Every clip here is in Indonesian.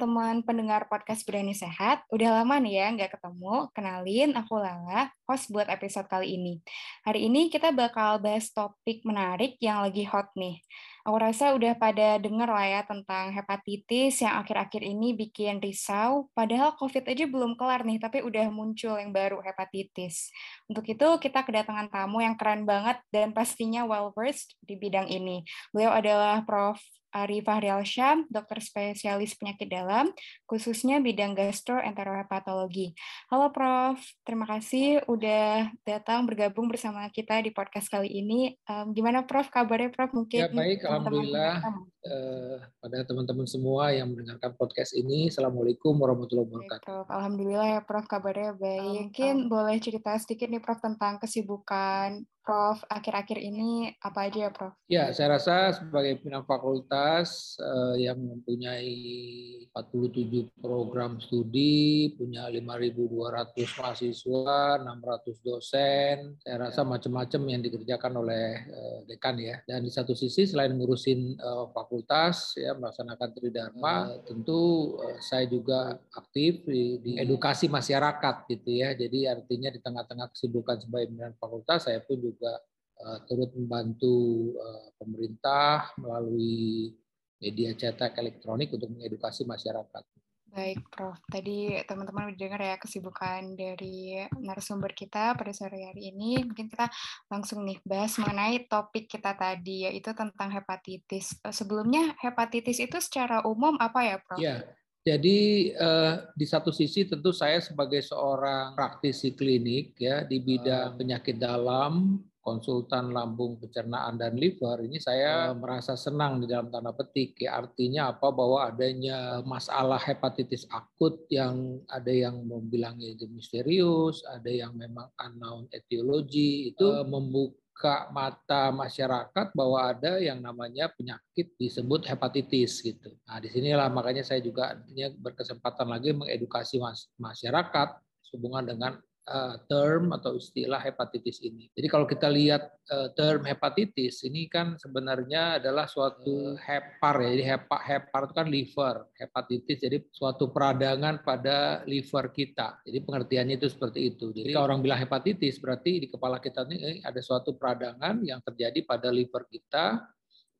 teman-teman pendengar podcast Berani Sehat. Udah lama nih ya nggak ketemu. Kenalin, aku Lala, host buat episode kali ini. Hari ini kita bakal bahas topik menarik yang lagi hot nih. Aku rasa udah pada denger lah ya tentang hepatitis yang akhir-akhir ini bikin risau. Padahal COVID aja belum kelar nih, tapi udah muncul yang baru hepatitis. Untuk itu kita kedatangan tamu yang keren banget dan pastinya well-versed di bidang ini. Beliau adalah Prof. Ari Fahrialsyah, dokter spesialis penyakit dalam, khususnya bidang gastroenterohepatologi. Halo Prof, terima kasih udah datang bergabung bersama kita di podcast kali ini. Um, gimana Prof, kabarnya Prof? Mungkin ya baik, Alhamdulillah. Uh, pada teman-teman semua yang mendengarkan podcast ini, Assalamualaikum warahmatullahi wabarakatuh. Alhamdulillah ya Prof, kabarnya baik. Mungkin boleh cerita sedikit nih Prof tentang kesibukan Prof, akhir-akhir ini apa aja ya Prof? Ya, saya rasa sebagai pimpinan fakultas eh, yang mempunyai 47 program studi, punya 5.200 mahasiswa, 600 dosen, saya rasa macam-macam yang dikerjakan oleh eh, dekan ya. Dan di satu sisi selain ngurusin eh, fakultas, ya melaksanakan tridharma, eh, tentu eh, saya juga aktif di, di edukasi masyarakat gitu ya. Jadi artinya di tengah-tengah kesibukan sebagai pimpinan fakultas, saya pun juga juga uh, turut membantu uh, pemerintah melalui media cetak elektronik untuk mengedukasi masyarakat. Baik, Prof. Tadi teman-teman udah dengar ya kesibukan dari narasumber kita pada sore hari ini. Mungkin kita langsung nih bahas mengenai topik kita tadi, yaitu tentang hepatitis. Eh, sebelumnya, hepatitis itu secara umum apa ya, Prof? Ya, jadi eh, di satu sisi tentu saya sebagai seorang praktisi klinik ya di bidang penyakit dalam konsultan lambung, pencernaan dan liver ini saya merasa senang di dalam tanda petik ya. Artinya apa? Bahwa adanya masalah hepatitis akut yang ada yang membilangnya itu misterius, ada yang memang unknown etiologi itu membuka mata masyarakat bahwa ada yang namanya penyakit disebut hepatitis gitu. Nah, di sinilah makanya saya juga berkesempatan lagi mengedukasi masyarakat hubungan dengan term atau istilah hepatitis ini. Jadi kalau kita lihat uh, term hepatitis ini kan sebenarnya adalah suatu hepar ya. Jadi hepa, hepar itu kan liver, hepatitis jadi suatu peradangan pada liver kita. Jadi pengertiannya itu seperti itu. Jadi kalau orang bilang hepatitis berarti di kepala kita ini ada suatu peradangan yang terjadi pada liver kita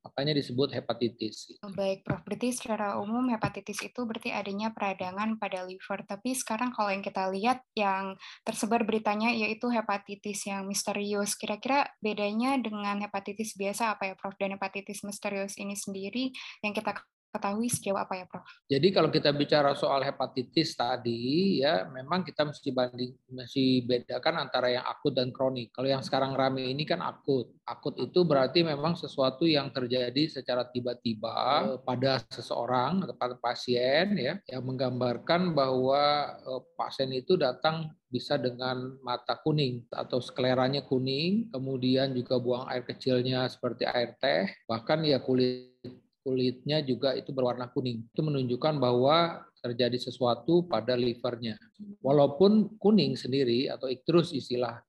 makanya disebut hepatitis. Baik, Prof. Berarti secara umum hepatitis itu berarti adanya peradangan pada liver. Tapi sekarang kalau yang kita lihat yang tersebar beritanya yaitu hepatitis yang misterius. Kira-kira bedanya dengan hepatitis biasa apa ya, Prof? Dan hepatitis misterius ini sendiri yang kita ketahui sejauh apa ya, Prof? Jadi kalau kita bicara soal hepatitis tadi, ya memang kita mesti banding, mesti bedakan antara yang akut dan kronik. Kalau yang sekarang rame ini kan akut. Akut itu berarti memang sesuatu yang terjadi secara tiba-tiba pada seseorang atau pada pasien, ya, yang menggambarkan bahwa eh, pasien itu datang bisa dengan mata kuning atau skleranya kuning, kemudian juga buang air kecilnya seperti air teh, bahkan ya kulit kulitnya juga itu berwarna kuning. Itu menunjukkan bahwa terjadi sesuatu pada livernya. Walaupun kuning sendiri atau iktrus istilah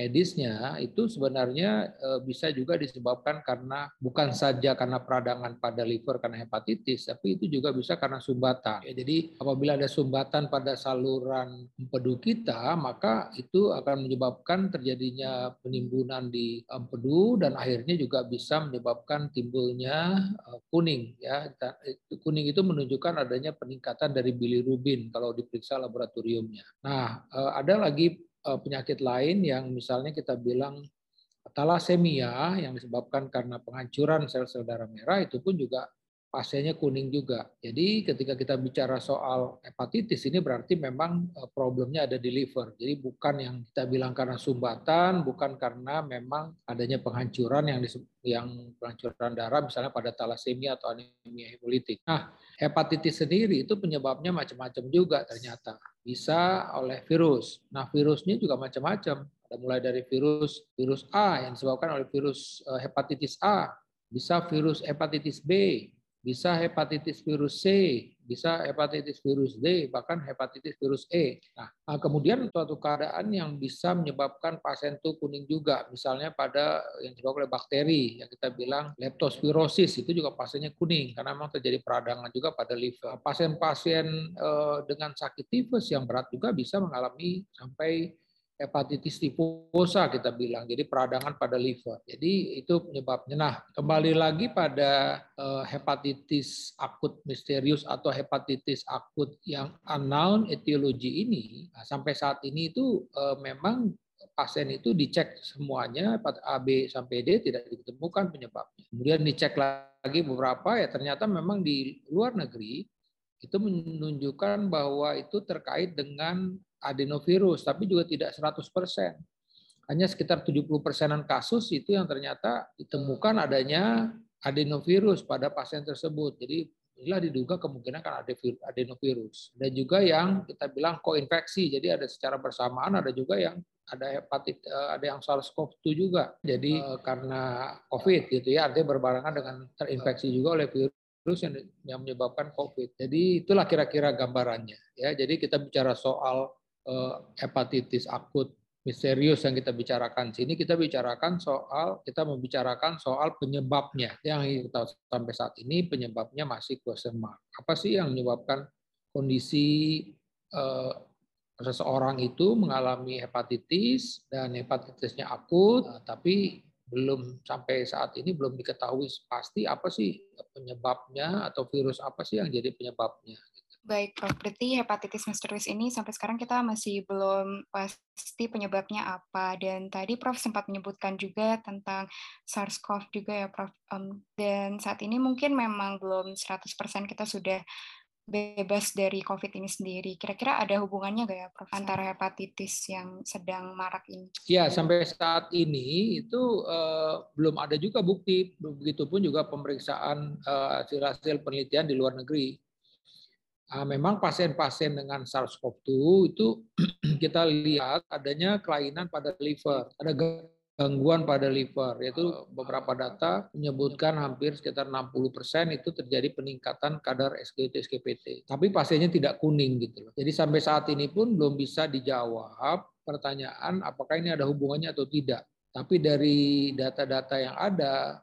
medisnya itu sebenarnya e, bisa juga disebabkan karena bukan saja karena peradangan pada liver karena hepatitis, tapi itu juga bisa karena sumbatan. Ya, jadi apabila ada sumbatan pada saluran empedu kita, maka itu akan menyebabkan terjadinya penimbunan di empedu dan akhirnya juga bisa menyebabkan timbulnya e, kuning. Ya, kuning itu menunjukkan adanya peningkatan dari bilirubin kalau diperiksa laboratoriumnya. Nah, e, ada lagi Eh, penyakit lain yang misalnya kita bilang talasemia yang disebabkan karena penghancuran sel-sel darah merah itu pun juga pasiennya kuning juga. Jadi ketika kita bicara soal hepatitis ini berarti memang eh, problemnya ada di liver. Jadi bukan yang kita bilang karena sumbatan, bukan karena memang adanya penghancuran yang yang penghancuran darah misalnya pada talasemia atau anemia hemolitik. Nah, hepatitis sendiri itu penyebabnya macam-macam juga ternyata bisa oleh virus. Nah, virusnya juga macam-macam. Ada mulai dari virus virus A yang disebabkan oleh virus eh, hepatitis A, bisa virus hepatitis B, bisa hepatitis virus C, bisa hepatitis virus D, bahkan hepatitis virus E. Nah, ah, kemudian suatu keadaan yang bisa menyebabkan pasien itu kuning juga, misalnya pada yang disebabkan oleh bakteri, yang kita bilang leptospirosis, itu juga pasiennya kuning, karena memang terjadi peradangan juga pada liver. Pasien-pasien eh, dengan sakit tifus yang berat juga bisa mengalami sampai hepatitis tifosa kita bilang, jadi peradangan pada liver. Jadi itu penyebabnya. Nah, kembali lagi pada eh, hepatitis akut misterius atau hepatitis akut yang unknown etiologi ini, nah, sampai saat ini itu eh, memang pasien itu dicek semuanya A, B sampai D tidak ditemukan penyebabnya. Kemudian dicek lagi beberapa ya ternyata memang di luar negeri itu menunjukkan bahwa itu terkait dengan adenovirus, tapi juga tidak 100%. Hanya sekitar 70 persenan kasus itu yang ternyata ditemukan adanya adenovirus pada pasien tersebut. Jadi inilah diduga kemungkinan kan ada adenovirus. Dan juga yang kita bilang koinfeksi, jadi ada secara bersamaan, ada juga yang ada hepatit, eh, ada yang SARS-CoV-2 juga. Jadi eh, karena COVID gitu ya, artinya berbarengan dengan terinfeksi juga oleh virus virus yang, yang menyebabkan COVID. Jadi itulah kira-kira gambarannya. Ya, jadi kita bicara soal hepatitis akut misterius yang kita bicarakan sini kita bicarakan soal kita membicarakan soal penyebabnya. Yang kita sampai saat ini penyebabnya masih question mark. Apa sih yang menyebabkan kondisi eh, seseorang itu mengalami hepatitis dan hepatitisnya akut eh, tapi belum sampai saat ini belum diketahui pasti apa sih penyebabnya atau virus apa sih yang jadi penyebabnya Baik, Prof. Berarti hepatitis misterius ini sampai sekarang kita masih belum pasti penyebabnya apa. Dan tadi Prof sempat menyebutkan juga tentang SARS-CoV juga ya, Prof. Um, dan saat ini mungkin memang belum 100% kita sudah bebas dari COVID ini sendiri. Kira-kira ada hubungannya nggak ya, Prof, antara hepatitis yang sedang marak ini? Ya, sampai saat ini itu uh, belum ada juga bukti. Begitupun juga pemeriksaan uh, hasil-hasil penelitian di luar negeri memang pasien-pasien dengan SARS-CoV-2 itu kita lihat adanya kelainan pada liver, ada gangguan pada liver, yaitu beberapa data menyebutkan hampir sekitar 60% itu terjadi peningkatan kadar SGT SGPT. Tapi pasiennya tidak kuning gitu loh. Jadi sampai saat ini pun belum bisa dijawab pertanyaan apakah ini ada hubungannya atau tidak. Tapi dari data-data yang ada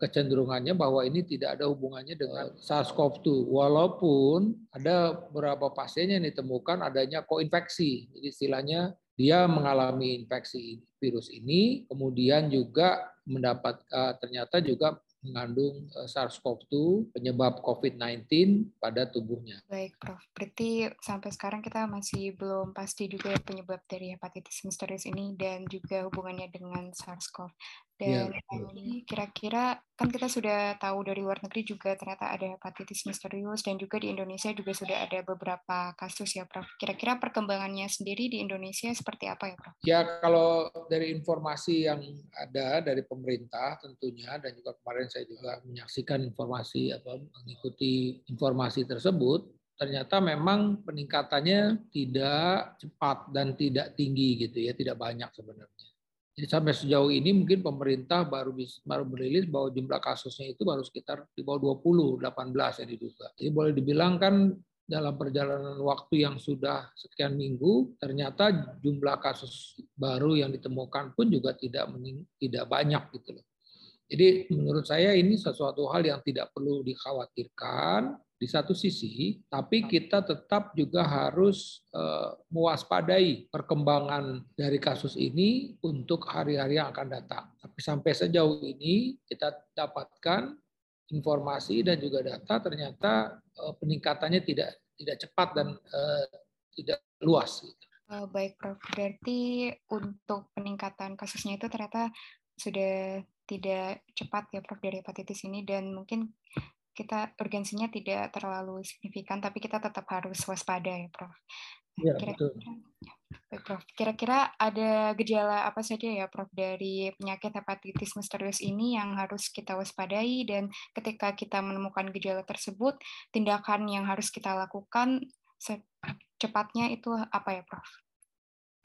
kecenderungannya bahwa ini tidak ada hubungannya dengan SARS-CoV-2 walaupun ada beberapa pasien yang ditemukan adanya koinfeksi jadi istilahnya dia mengalami infeksi virus ini kemudian juga mendapat eh, ternyata juga mengandung eh, SARS-CoV-2 penyebab COVID-19 pada tubuhnya. Baik, Prof. Berarti sampai sekarang kita masih belum pasti juga penyebab dari hepatitis misterius ini dan juga hubungannya dengan SARS-CoV. Dan ya, kira-kira kan kita sudah tahu dari luar negeri juga ternyata ada hepatitis misterius dan juga di Indonesia juga sudah ada beberapa kasus ya, Prof. Kira-kira perkembangannya sendiri di Indonesia seperti apa ya, Prof? Ya, kalau dari informasi yang ada dari pemerintah tentunya dan juga kemarin saya juga menyaksikan informasi atau mengikuti informasi tersebut, ternyata memang peningkatannya tidak cepat dan tidak tinggi gitu ya, tidak banyak sebenarnya. Jadi sampai sejauh ini mungkin pemerintah baru bisa, baru merilis bahwa jumlah kasusnya itu baru sekitar di bawah 20, 18 ya diduga. Jadi boleh dibilang kan dalam perjalanan waktu yang sudah sekian minggu ternyata jumlah kasus baru yang ditemukan pun juga tidak tidak banyak gitu loh. Jadi menurut saya ini sesuatu hal yang tidak perlu dikhawatirkan di satu sisi, tapi kita tetap juga harus uh, mewaspadai perkembangan dari kasus ini untuk hari-hari yang akan datang. Tapi sampai sejauh ini kita dapatkan informasi dan juga data ternyata uh, peningkatannya tidak tidak cepat dan uh, tidak luas. Gitu. baik, Prof. Berarti untuk peningkatan kasusnya itu ternyata sudah tidak cepat ya, Prof, dari hepatitis ini dan mungkin kita urgensinya tidak terlalu signifikan, tapi kita tetap harus waspada ya, Prof. Ya, kira-kira, Prof. Kira-kira ada gejala apa saja ya, Prof, dari penyakit hepatitis misterius ini yang harus kita waspadai dan ketika kita menemukan gejala tersebut, tindakan yang harus kita lakukan secepatnya itu apa ya, Prof?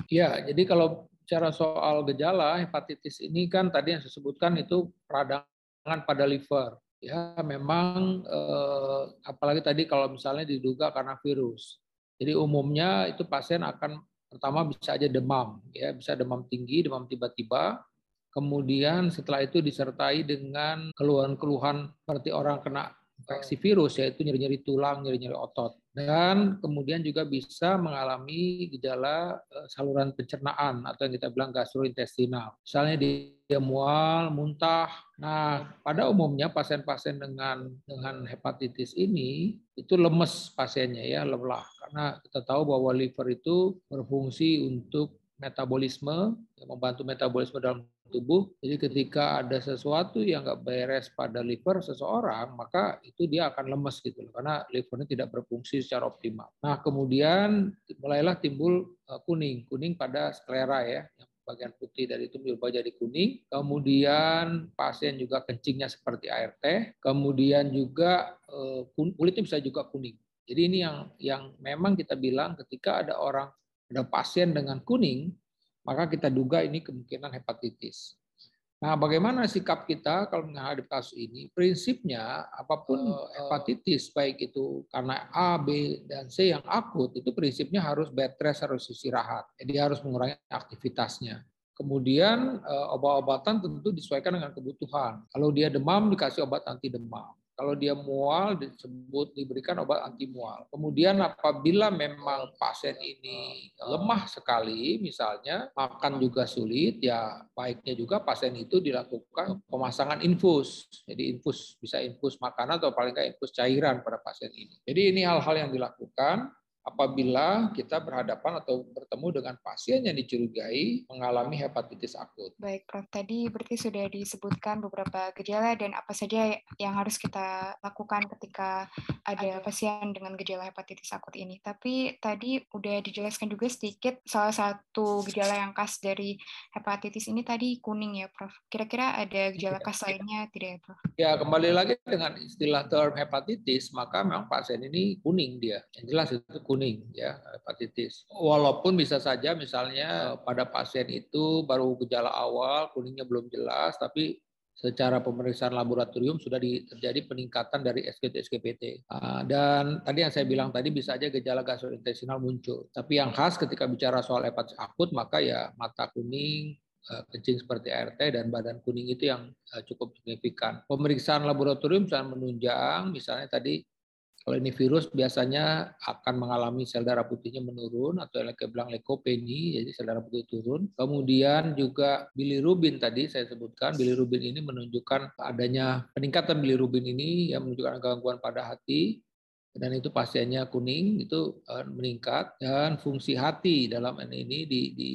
Ya, jadi kalau cara soal gejala hepatitis ini kan tadi yang saya sebutkan itu peradangan pada liver ya memang eh, apalagi tadi kalau misalnya diduga karena virus. Jadi umumnya itu pasien akan pertama bisa aja demam, ya bisa demam tinggi, demam tiba-tiba. Kemudian setelah itu disertai dengan keluhan-keluhan seperti orang kena infeksi virus yaitu nyeri-nyeri tulang, nyeri-nyeri otot. Dan kemudian juga bisa mengalami gejala eh, saluran pencernaan atau yang kita bilang gastrointestinal. Misalnya dia mual, muntah. Nah, pada umumnya pasien-pasien dengan dengan hepatitis ini itu lemes pasiennya ya, lelah karena kita tahu bahwa liver itu berfungsi untuk metabolisme, membantu metabolisme dalam tubuh. Jadi ketika ada sesuatu yang nggak beres pada liver seseorang, maka itu dia akan lemes gitu loh, karena livernya tidak berfungsi secara optimal. Nah kemudian mulailah timbul eh, kuning, kuning pada sklera ya, yang bagian putih dari itu berubah jadi kuning. Kemudian pasien juga kencingnya seperti air teh. Kemudian juga eh, kulitnya bisa juga kuning. Jadi ini yang yang memang kita bilang ketika ada orang ada pasien dengan kuning, maka kita duga ini kemungkinan hepatitis. Nah, bagaimana sikap kita kalau menghadapi kasus ini? Prinsipnya, apa pun oh, oh. hepatitis, baik itu karena A, B, dan C yang akut, itu prinsipnya harus bed rest, harus istirahat. Jadi harus mengurangi aktivitasnya. Kemudian eh, obat-obatan tentu disesuaikan dengan kebutuhan. Kalau dia demam, dikasih obat anti demam. Kalau dia mual disebut diberikan obat anti mual. Kemudian apabila memang pasien ini lemah sekali, misalnya makan juga sulit, ya baiknya juga pasien itu dilakukan pemasangan infus. Jadi infus bisa infus makanan atau paling nggak infus cairan pada pasien ini. Jadi ini hal-hal yang dilakukan apabila kita berhadapan atau bertemu dengan pasien yang dicurigai mengalami hepatitis akut. Baik, Prof. Tadi berarti sudah disebutkan beberapa gejala dan apa saja yang harus kita lakukan ketika ada pasien dengan gejala hepatitis akut ini. Tapi tadi udah dijelaskan juga sedikit salah satu gejala yang khas dari hepatitis ini tadi kuning ya, Prof. Kira-kira ada gejala khas lainnya tidak ya, Prof? Ya, kembali lagi dengan istilah term hepatitis, maka memang pasien ini kuning dia. Yang jelas itu kuning kuning ya hepatitis. Walaupun bisa saja misalnya pada pasien itu baru gejala awal kuningnya belum jelas tapi secara pemeriksaan laboratorium sudah terjadi peningkatan dari SGT SGPT. Ah, dan tadi yang saya bilang tadi bisa aja gejala gastrointestinal muncul. Tapi yang khas ketika bicara soal hepatitis akut maka ya mata kuning, eh, kencing seperti ART dan badan kuning itu yang eh, cukup signifikan. Pemeriksaan laboratorium misalnya menunjang, misalnya tadi kalau ini virus biasanya akan mengalami sel darah putihnya menurun atau yang kita bilang leukopeni, jadi sel darah putih turun. Kemudian juga bilirubin tadi saya sebutkan, bilirubin ini menunjukkan adanya peningkatan bilirubin ini yang menunjukkan gangguan pada hati dan itu pasiennya kuning itu eh, meningkat dan fungsi hati dalam ini di di,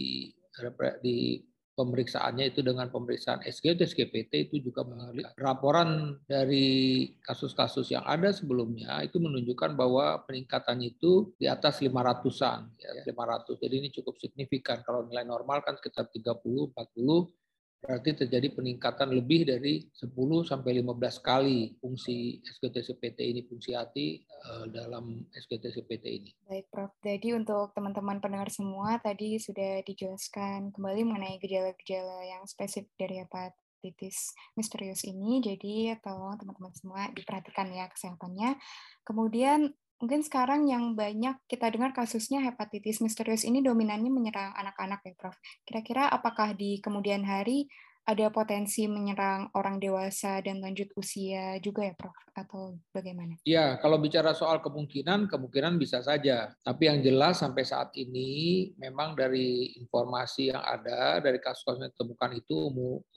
di pemeriksaannya itu dengan pemeriksaan SG atau SGPT itu juga mengalami laporan dari kasus-kasus yang ada sebelumnya itu menunjukkan bahwa peningkatan itu di atas 500-an ya, 500. Jadi ini cukup signifikan. Kalau nilai normal kan sekitar 30 40 berarti terjadi peningkatan lebih dari 10 sampai 15 kali fungsi SGT-CPT ini fungsi hati eh, dalam SGT-CPT ini. Baik, Prof. Jadi untuk teman-teman pendengar semua tadi sudah dijelaskan kembali mengenai gejala-gejala yang spesifik dari hepatitis misterius ini. Jadi tolong teman-teman semua diperhatikan ya kesehatannya. Kemudian mungkin sekarang yang banyak kita dengar kasusnya hepatitis misterius ini dominannya menyerang anak-anak ya Prof. Kira-kira apakah di kemudian hari ada potensi menyerang orang dewasa dan lanjut usia juga ya Prof? Atau bagaimana? Ya, kalau bicara soal kemungkinan, kemungkinan bisa saja. Tapi yang jelas sampai saat ini memang dari informasi yang ada, dari kasus-kasus yang ditemukan itu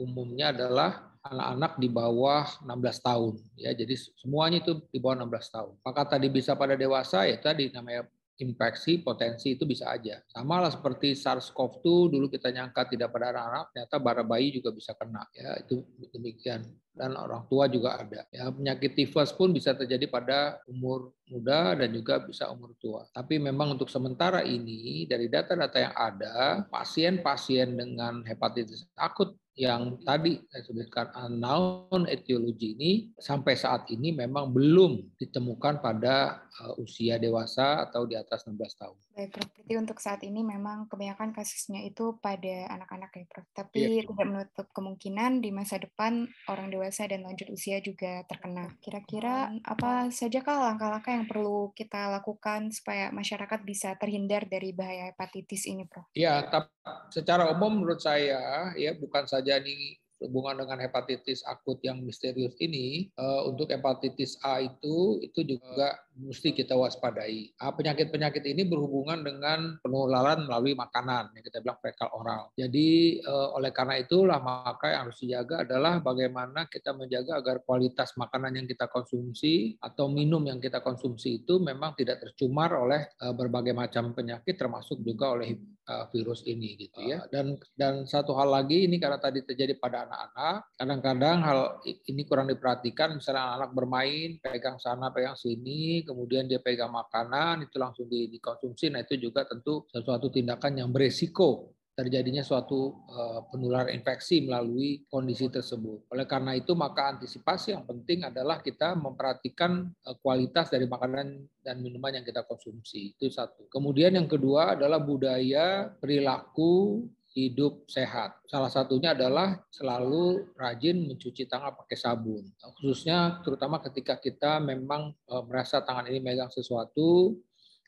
umumnya adalah anak-anak di bawah 16 tahun. Ya, jadi semuanya itu di bawah 16 tahun. Maka tadi bisa pada dewasa ya tadi namanya infeksi potensi itu bisa aja. Sama lah seperti SARS-CoV-2 dulu kita nyangka tidak pada anak-anak, ternyata bara bayi juga bisa kena. Ya, itu demikian. Dan orang tua juga ada. Ya, penyakit tifus pun bisa terjadi pada umur muda dan juga bisa umur tua. Tapi memang untuk sementara ini dari data-data yang ada, pasien-pasien dengan hepatitis akut yang tadi saya sebutkan unknown etiologi ini sampai saat ini memang belum ditemukan pada uh, usia dewasa atau di atas 16 tahun. Baik, Prof. Berarti untuk saat ini memang kebanyakan kasusnya itu pada anak-anak ya, Prof. Tapi yeah. tidak menutup kemungkinan di masa depan orang dewasa dan lanjut usia juga terkena. Kira-kira apa sajakah langkah-langkah yang perlu kita lakukan supaya masyarakat bisa terhindar dari bahaya hepatitis ini, Prof? Ya, tapi secara umum menurut saya ya bukan saja ini hubungan dengan hepatitis akut yang misterius ini, uh, untuk hepatitis A itu itu juga mesti kita waspadai. Uh, penyakit-penyakit ini berhubungan dengan penularan melalui makanan yang kita bilang fekal oral. Jadi uh, oleh karena itulah maka yang harus dijaga adalah bagaimana kita menjaga agar kualitas makanan yang kita konsumsi atau minum yang kita konsumsi itu memang tidak tercemar oleh uh, berbagai macam penyakit termasuk juga oleh uh, virus ini gitu ya. Dan dan satu hal lagi ini karena tadi terjadi pada anak-anak, kadang-kadang hal ini kurang diperhatikan, misalnya anak bermain, pegang sana, pegang sini, kemudian dia pegang makanan, itu langsung dikonsumsi, nah itu juga tentu sesuatu tindakan yang beresiko terjadinya suatu uh, penularan infeksi melalui kondisi tersebut. Oleh karena itu, maka antisipasi yang penting adalah kita memperhatikan uh, kualitas dari makanan dan minuman yang kita konsumsi. Itu satu. Kemudian yang kedua adalah budaya perilaku hidup sehat. Salah satunya adalah selalu rajin mencuci tangan pakai sabun. Khususnya terutama ketika kita memang e, merasa tangan ini megang sesuatu,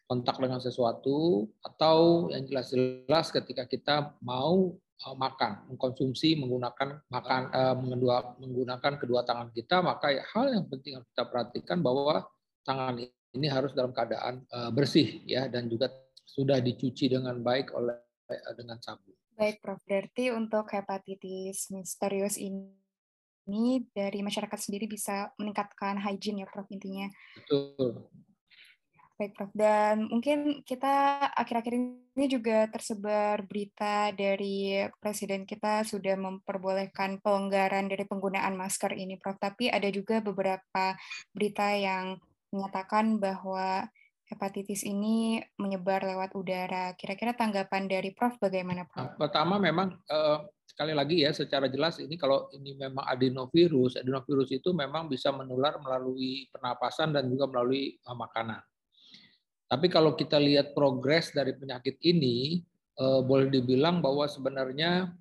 kontak dengan sesuatu, atau yang jelas-jelas ketika kita mau e, makan, mengkonsumsi menggunakan makan eh, menggunakan kedua tangan kita, maka hal yang penting yang kita perhatikan bahwa tangan ini harus dalam keadaan eh, bersih ya dan juga sudah dicuci dengan baik oleh dengan sabun. Baik, Prof. Berarti untuk hepatitis misterius ini, ini dari masyarakat sendiri bisa meningkatkan hygiene ya, Prof, intinya. Betul. Baik, Prof. Dan mungkin kita akhir-akhir ini juga tersebar berita dari Presiden kita sudah memperbolehkan pelonggaran dari penggunaan masker ini, Prof. Tapi ada juga beberapa berita yang menyatakan bahwa hepatitis ini menyebar lewat udara. Kira-kira tanggapan dari Prof bagaimana, Prof? Pertama memang eh, sekali lagi ya secara jelas ini kalau ini memang adenovirus, adenovirus itu memang bisa menular melalui pernapasan dan juga melalui eh, makanan. Tapi kalau kita lihat progres dari penyakit ini, eh, boleh dibilang bahwa sebenarnya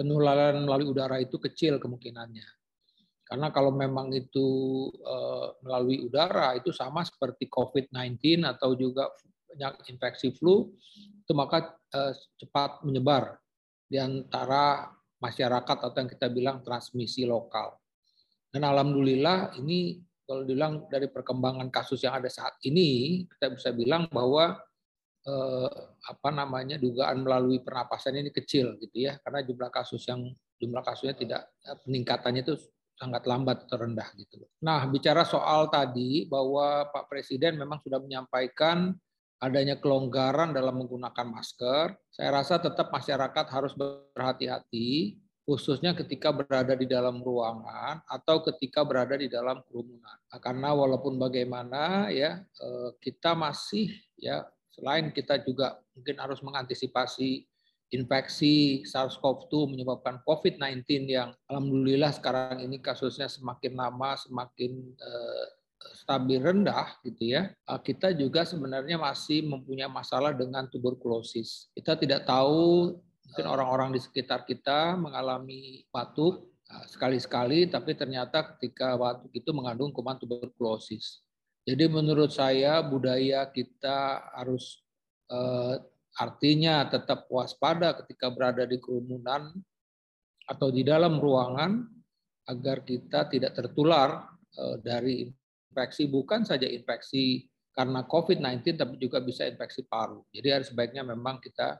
penularan melalui udara itu kecil kemungkinannya. Karena kalau memang itu uh, melalui udara itu sama seperti COVID-19 atau juga infeksi flu itu maka uh, cepat menyebar di antara masyarakat atau yang kita bilang transmisi lokal. Dan alhamdulillah ini kalau bilang dari perkembangan kasus yang ada saat ini kita bisa bilang bahwa eh, apa namanya dugaan melalui pernapasan ini kecil gitu ya. Karena jumlah kasus yang jumlah kasusnya tidak peningkatannya itu sangat lambat terendah gitu Nah, bicara soal tadi bahwa Pak Presiden memang sudah menyampaikan adanya kelonggaran dalam menggunakan masker, saya rasa tetap masyarakat harus berhati-hati khususnya ketika berada di dalam ruangan atau ketika berada di dalam kerumunan. Nah, karena walaupun bagaimana ya eh, kita masih ya selain kita juga mungkin harus mengantisipasi infeksi SARS-CoV-2 menyebabkan COVID-19 yang alhamdulillah sekarang ini kasusnya semakin lama semakin uh, stabil rendah gitu ya. Uh, kita juga sebenarnya masih mempunyai masalah dengan tuberkulosis. Kita tidak tahu mungkin orang-orang di sekitar kita mengalami batuk uh, sekali-sekali tapi ternyata ketika batuk itu mengandung kuman tuberkulosis. Jadi menurut saya budaya kita harus Artinya tetap waspada ketika berada di kerumunan atau di dalam ruangan agar kita tidak tertular eh, dari infeksi bukan saja infeksi karena COVID-19 tapi juga bisa infeksi paru. Jadi harus sebaiknya memang kita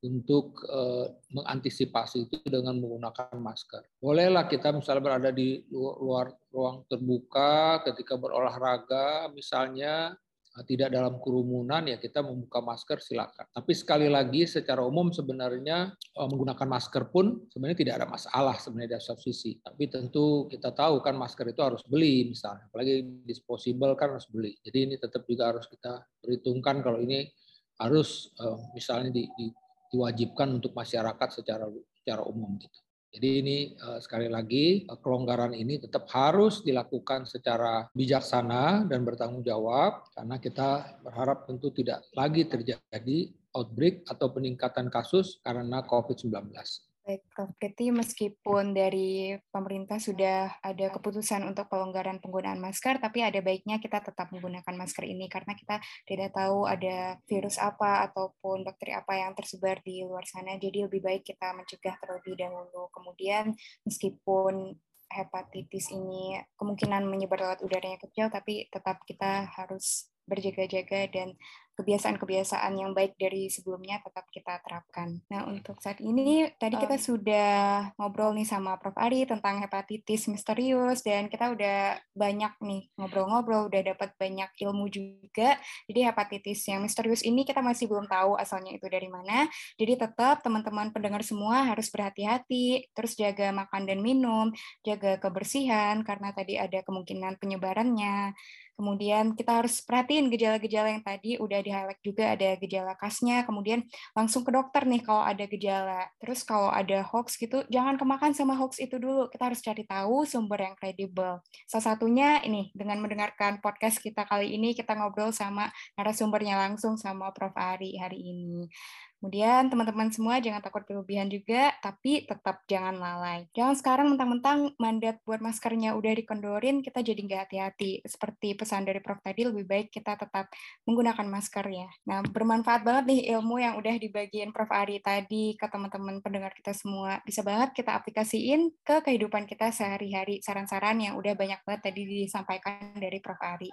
untuk uh, mengantisipasi itu dengan menggunakan masker. Bolehlah kita misalnya berada di luar, ruang terbuka ketika berolahraga misalnya Eh, tidak dalam kerumunan ya kita membuka masker silakan. Tapi sekali lagi secara umum sebenarnya eh, menggunakan masker pun sebenarnya tidak ada masalah sebenarnya dari satu sisi. Tapi tentu kita tahu kan masker itu harus beli misalnya, apalagi disposable kan harus beli. Jadi ini tetap juga harus kita perhitungkan kalau ini harus misalnya di, di, diwajibkan untuk masyarakat secara secara umum gitu. Jadi ini sekali lagi kelonggaran ini tetap harus dilakukan secara bijaksana dan bertanggung jawab karena kita berharap tentu tidak lagi terjadi outbreak atau peningkatan kasus karena COVID-19. Baik, Prof. Meskipun dari pemerintah sudah ada keputusan untuk pelonggaran penggunaan masker, tapi ada baiknya kita tetap menggunakan masker ini karena kita tidak tahu ada virus apa ataupun bakteri apa yang tersebar di luar sana. Jadi lebih baik kita mencegah terlebih dahulu. Kemudian meskipun hepatitis ini kemungkinan menyebar lewat udaranya kecil, tapi tetap kita harus berjaga-jaga dan kebiasaan-kebiasaan yang baik dari sebelumnya tetap kita terapkan. Nah, untuk saat ini tadi kita sudah ngobrol nih sama Prof. Ari tentang hepatitis misterius dan kita udah banyak nih ngobrol-ngobrol, udah dapat banyak ilmu juga. Jadi hepatitis yang misterius ini kita masih belum tahu asalnya itu dari mana. Jadi tetap teman-teman pendengar semua harus berhati-hati, terus jaga makan dan minum, jaga kebersihan karena tadi ada kemungkinan penyebarannya. Kemudian kita harus perhatiin gejala-gejala yang tadi udah di-highlight juga ada gejala khasnya, kemudian langsung ke dokter nih kalau ada gejala. Terus kalau ada hoax gitu, jangan kemakan sama hoax itu dulu. Kita harus cari tahu sumber yang kredibel. Salah satunya ini, dengan mendengarkan podcast kita kali ini, kita ngobrol sama narasumbernya langsung sama Prof. Ari hari ini. Kemudian teman-teman semua jangan takut berlebihan juga, tapi tetap jangan lalai. Jangan sekarang mentang-mentang mandat buat maskernya udah dikendorin, kita jadi nggak hati-hati. Seperti pesan dari Prof tadi, lebih baik kita tetap menggunakan masker ya. Nah, bermanfaat banget nih ilmu yang udah dibagiin Prof Ari tadi ke teman-teman pendengar kita semua. Bisa banget kita aplikasiin ke kehidupan kita sehari-hari. Saran-saran yang udah banyak banget tadi disampaikan dari Prof Ari.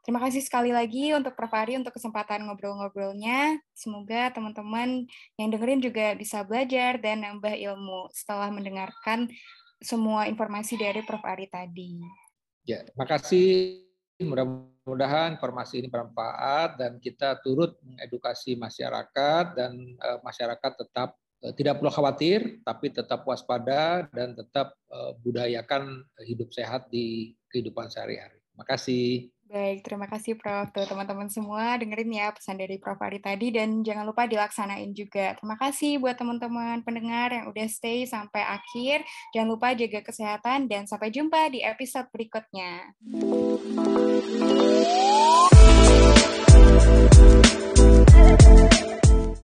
Terima kasih sekali lagi untuk Prof. Ari untuk kesempatan ngobrol-ngobrolnya. Semoga teman-teman yang dengerin juga bisa belajar dan nambah ilmu setelah mendengarkan semua informasi dari Prof. Ari tadi. Ya, terima kasih. Mudah-mudahan informasi ini bermanfaat dan kita turut mengedukasi masyarakat dan uh, masyarakat tetap uh, tidak perlu khawatir, tapi tetap waspada dan tetap uh, budayakan hidup sehat di kehidupan sehari-hari. Terima kasih. Baik, terima kasih Prof. Tuh teman-teman semua dengerin ya pesan dari Prof. Ari tadi dan jangan lupa dilaksanain juga. Terima kasih buat teman-teman pendengar yang udah stay sampai akhir. Jangan lupa jaga kesehatan dan sampai jumpa di episode berikutnya.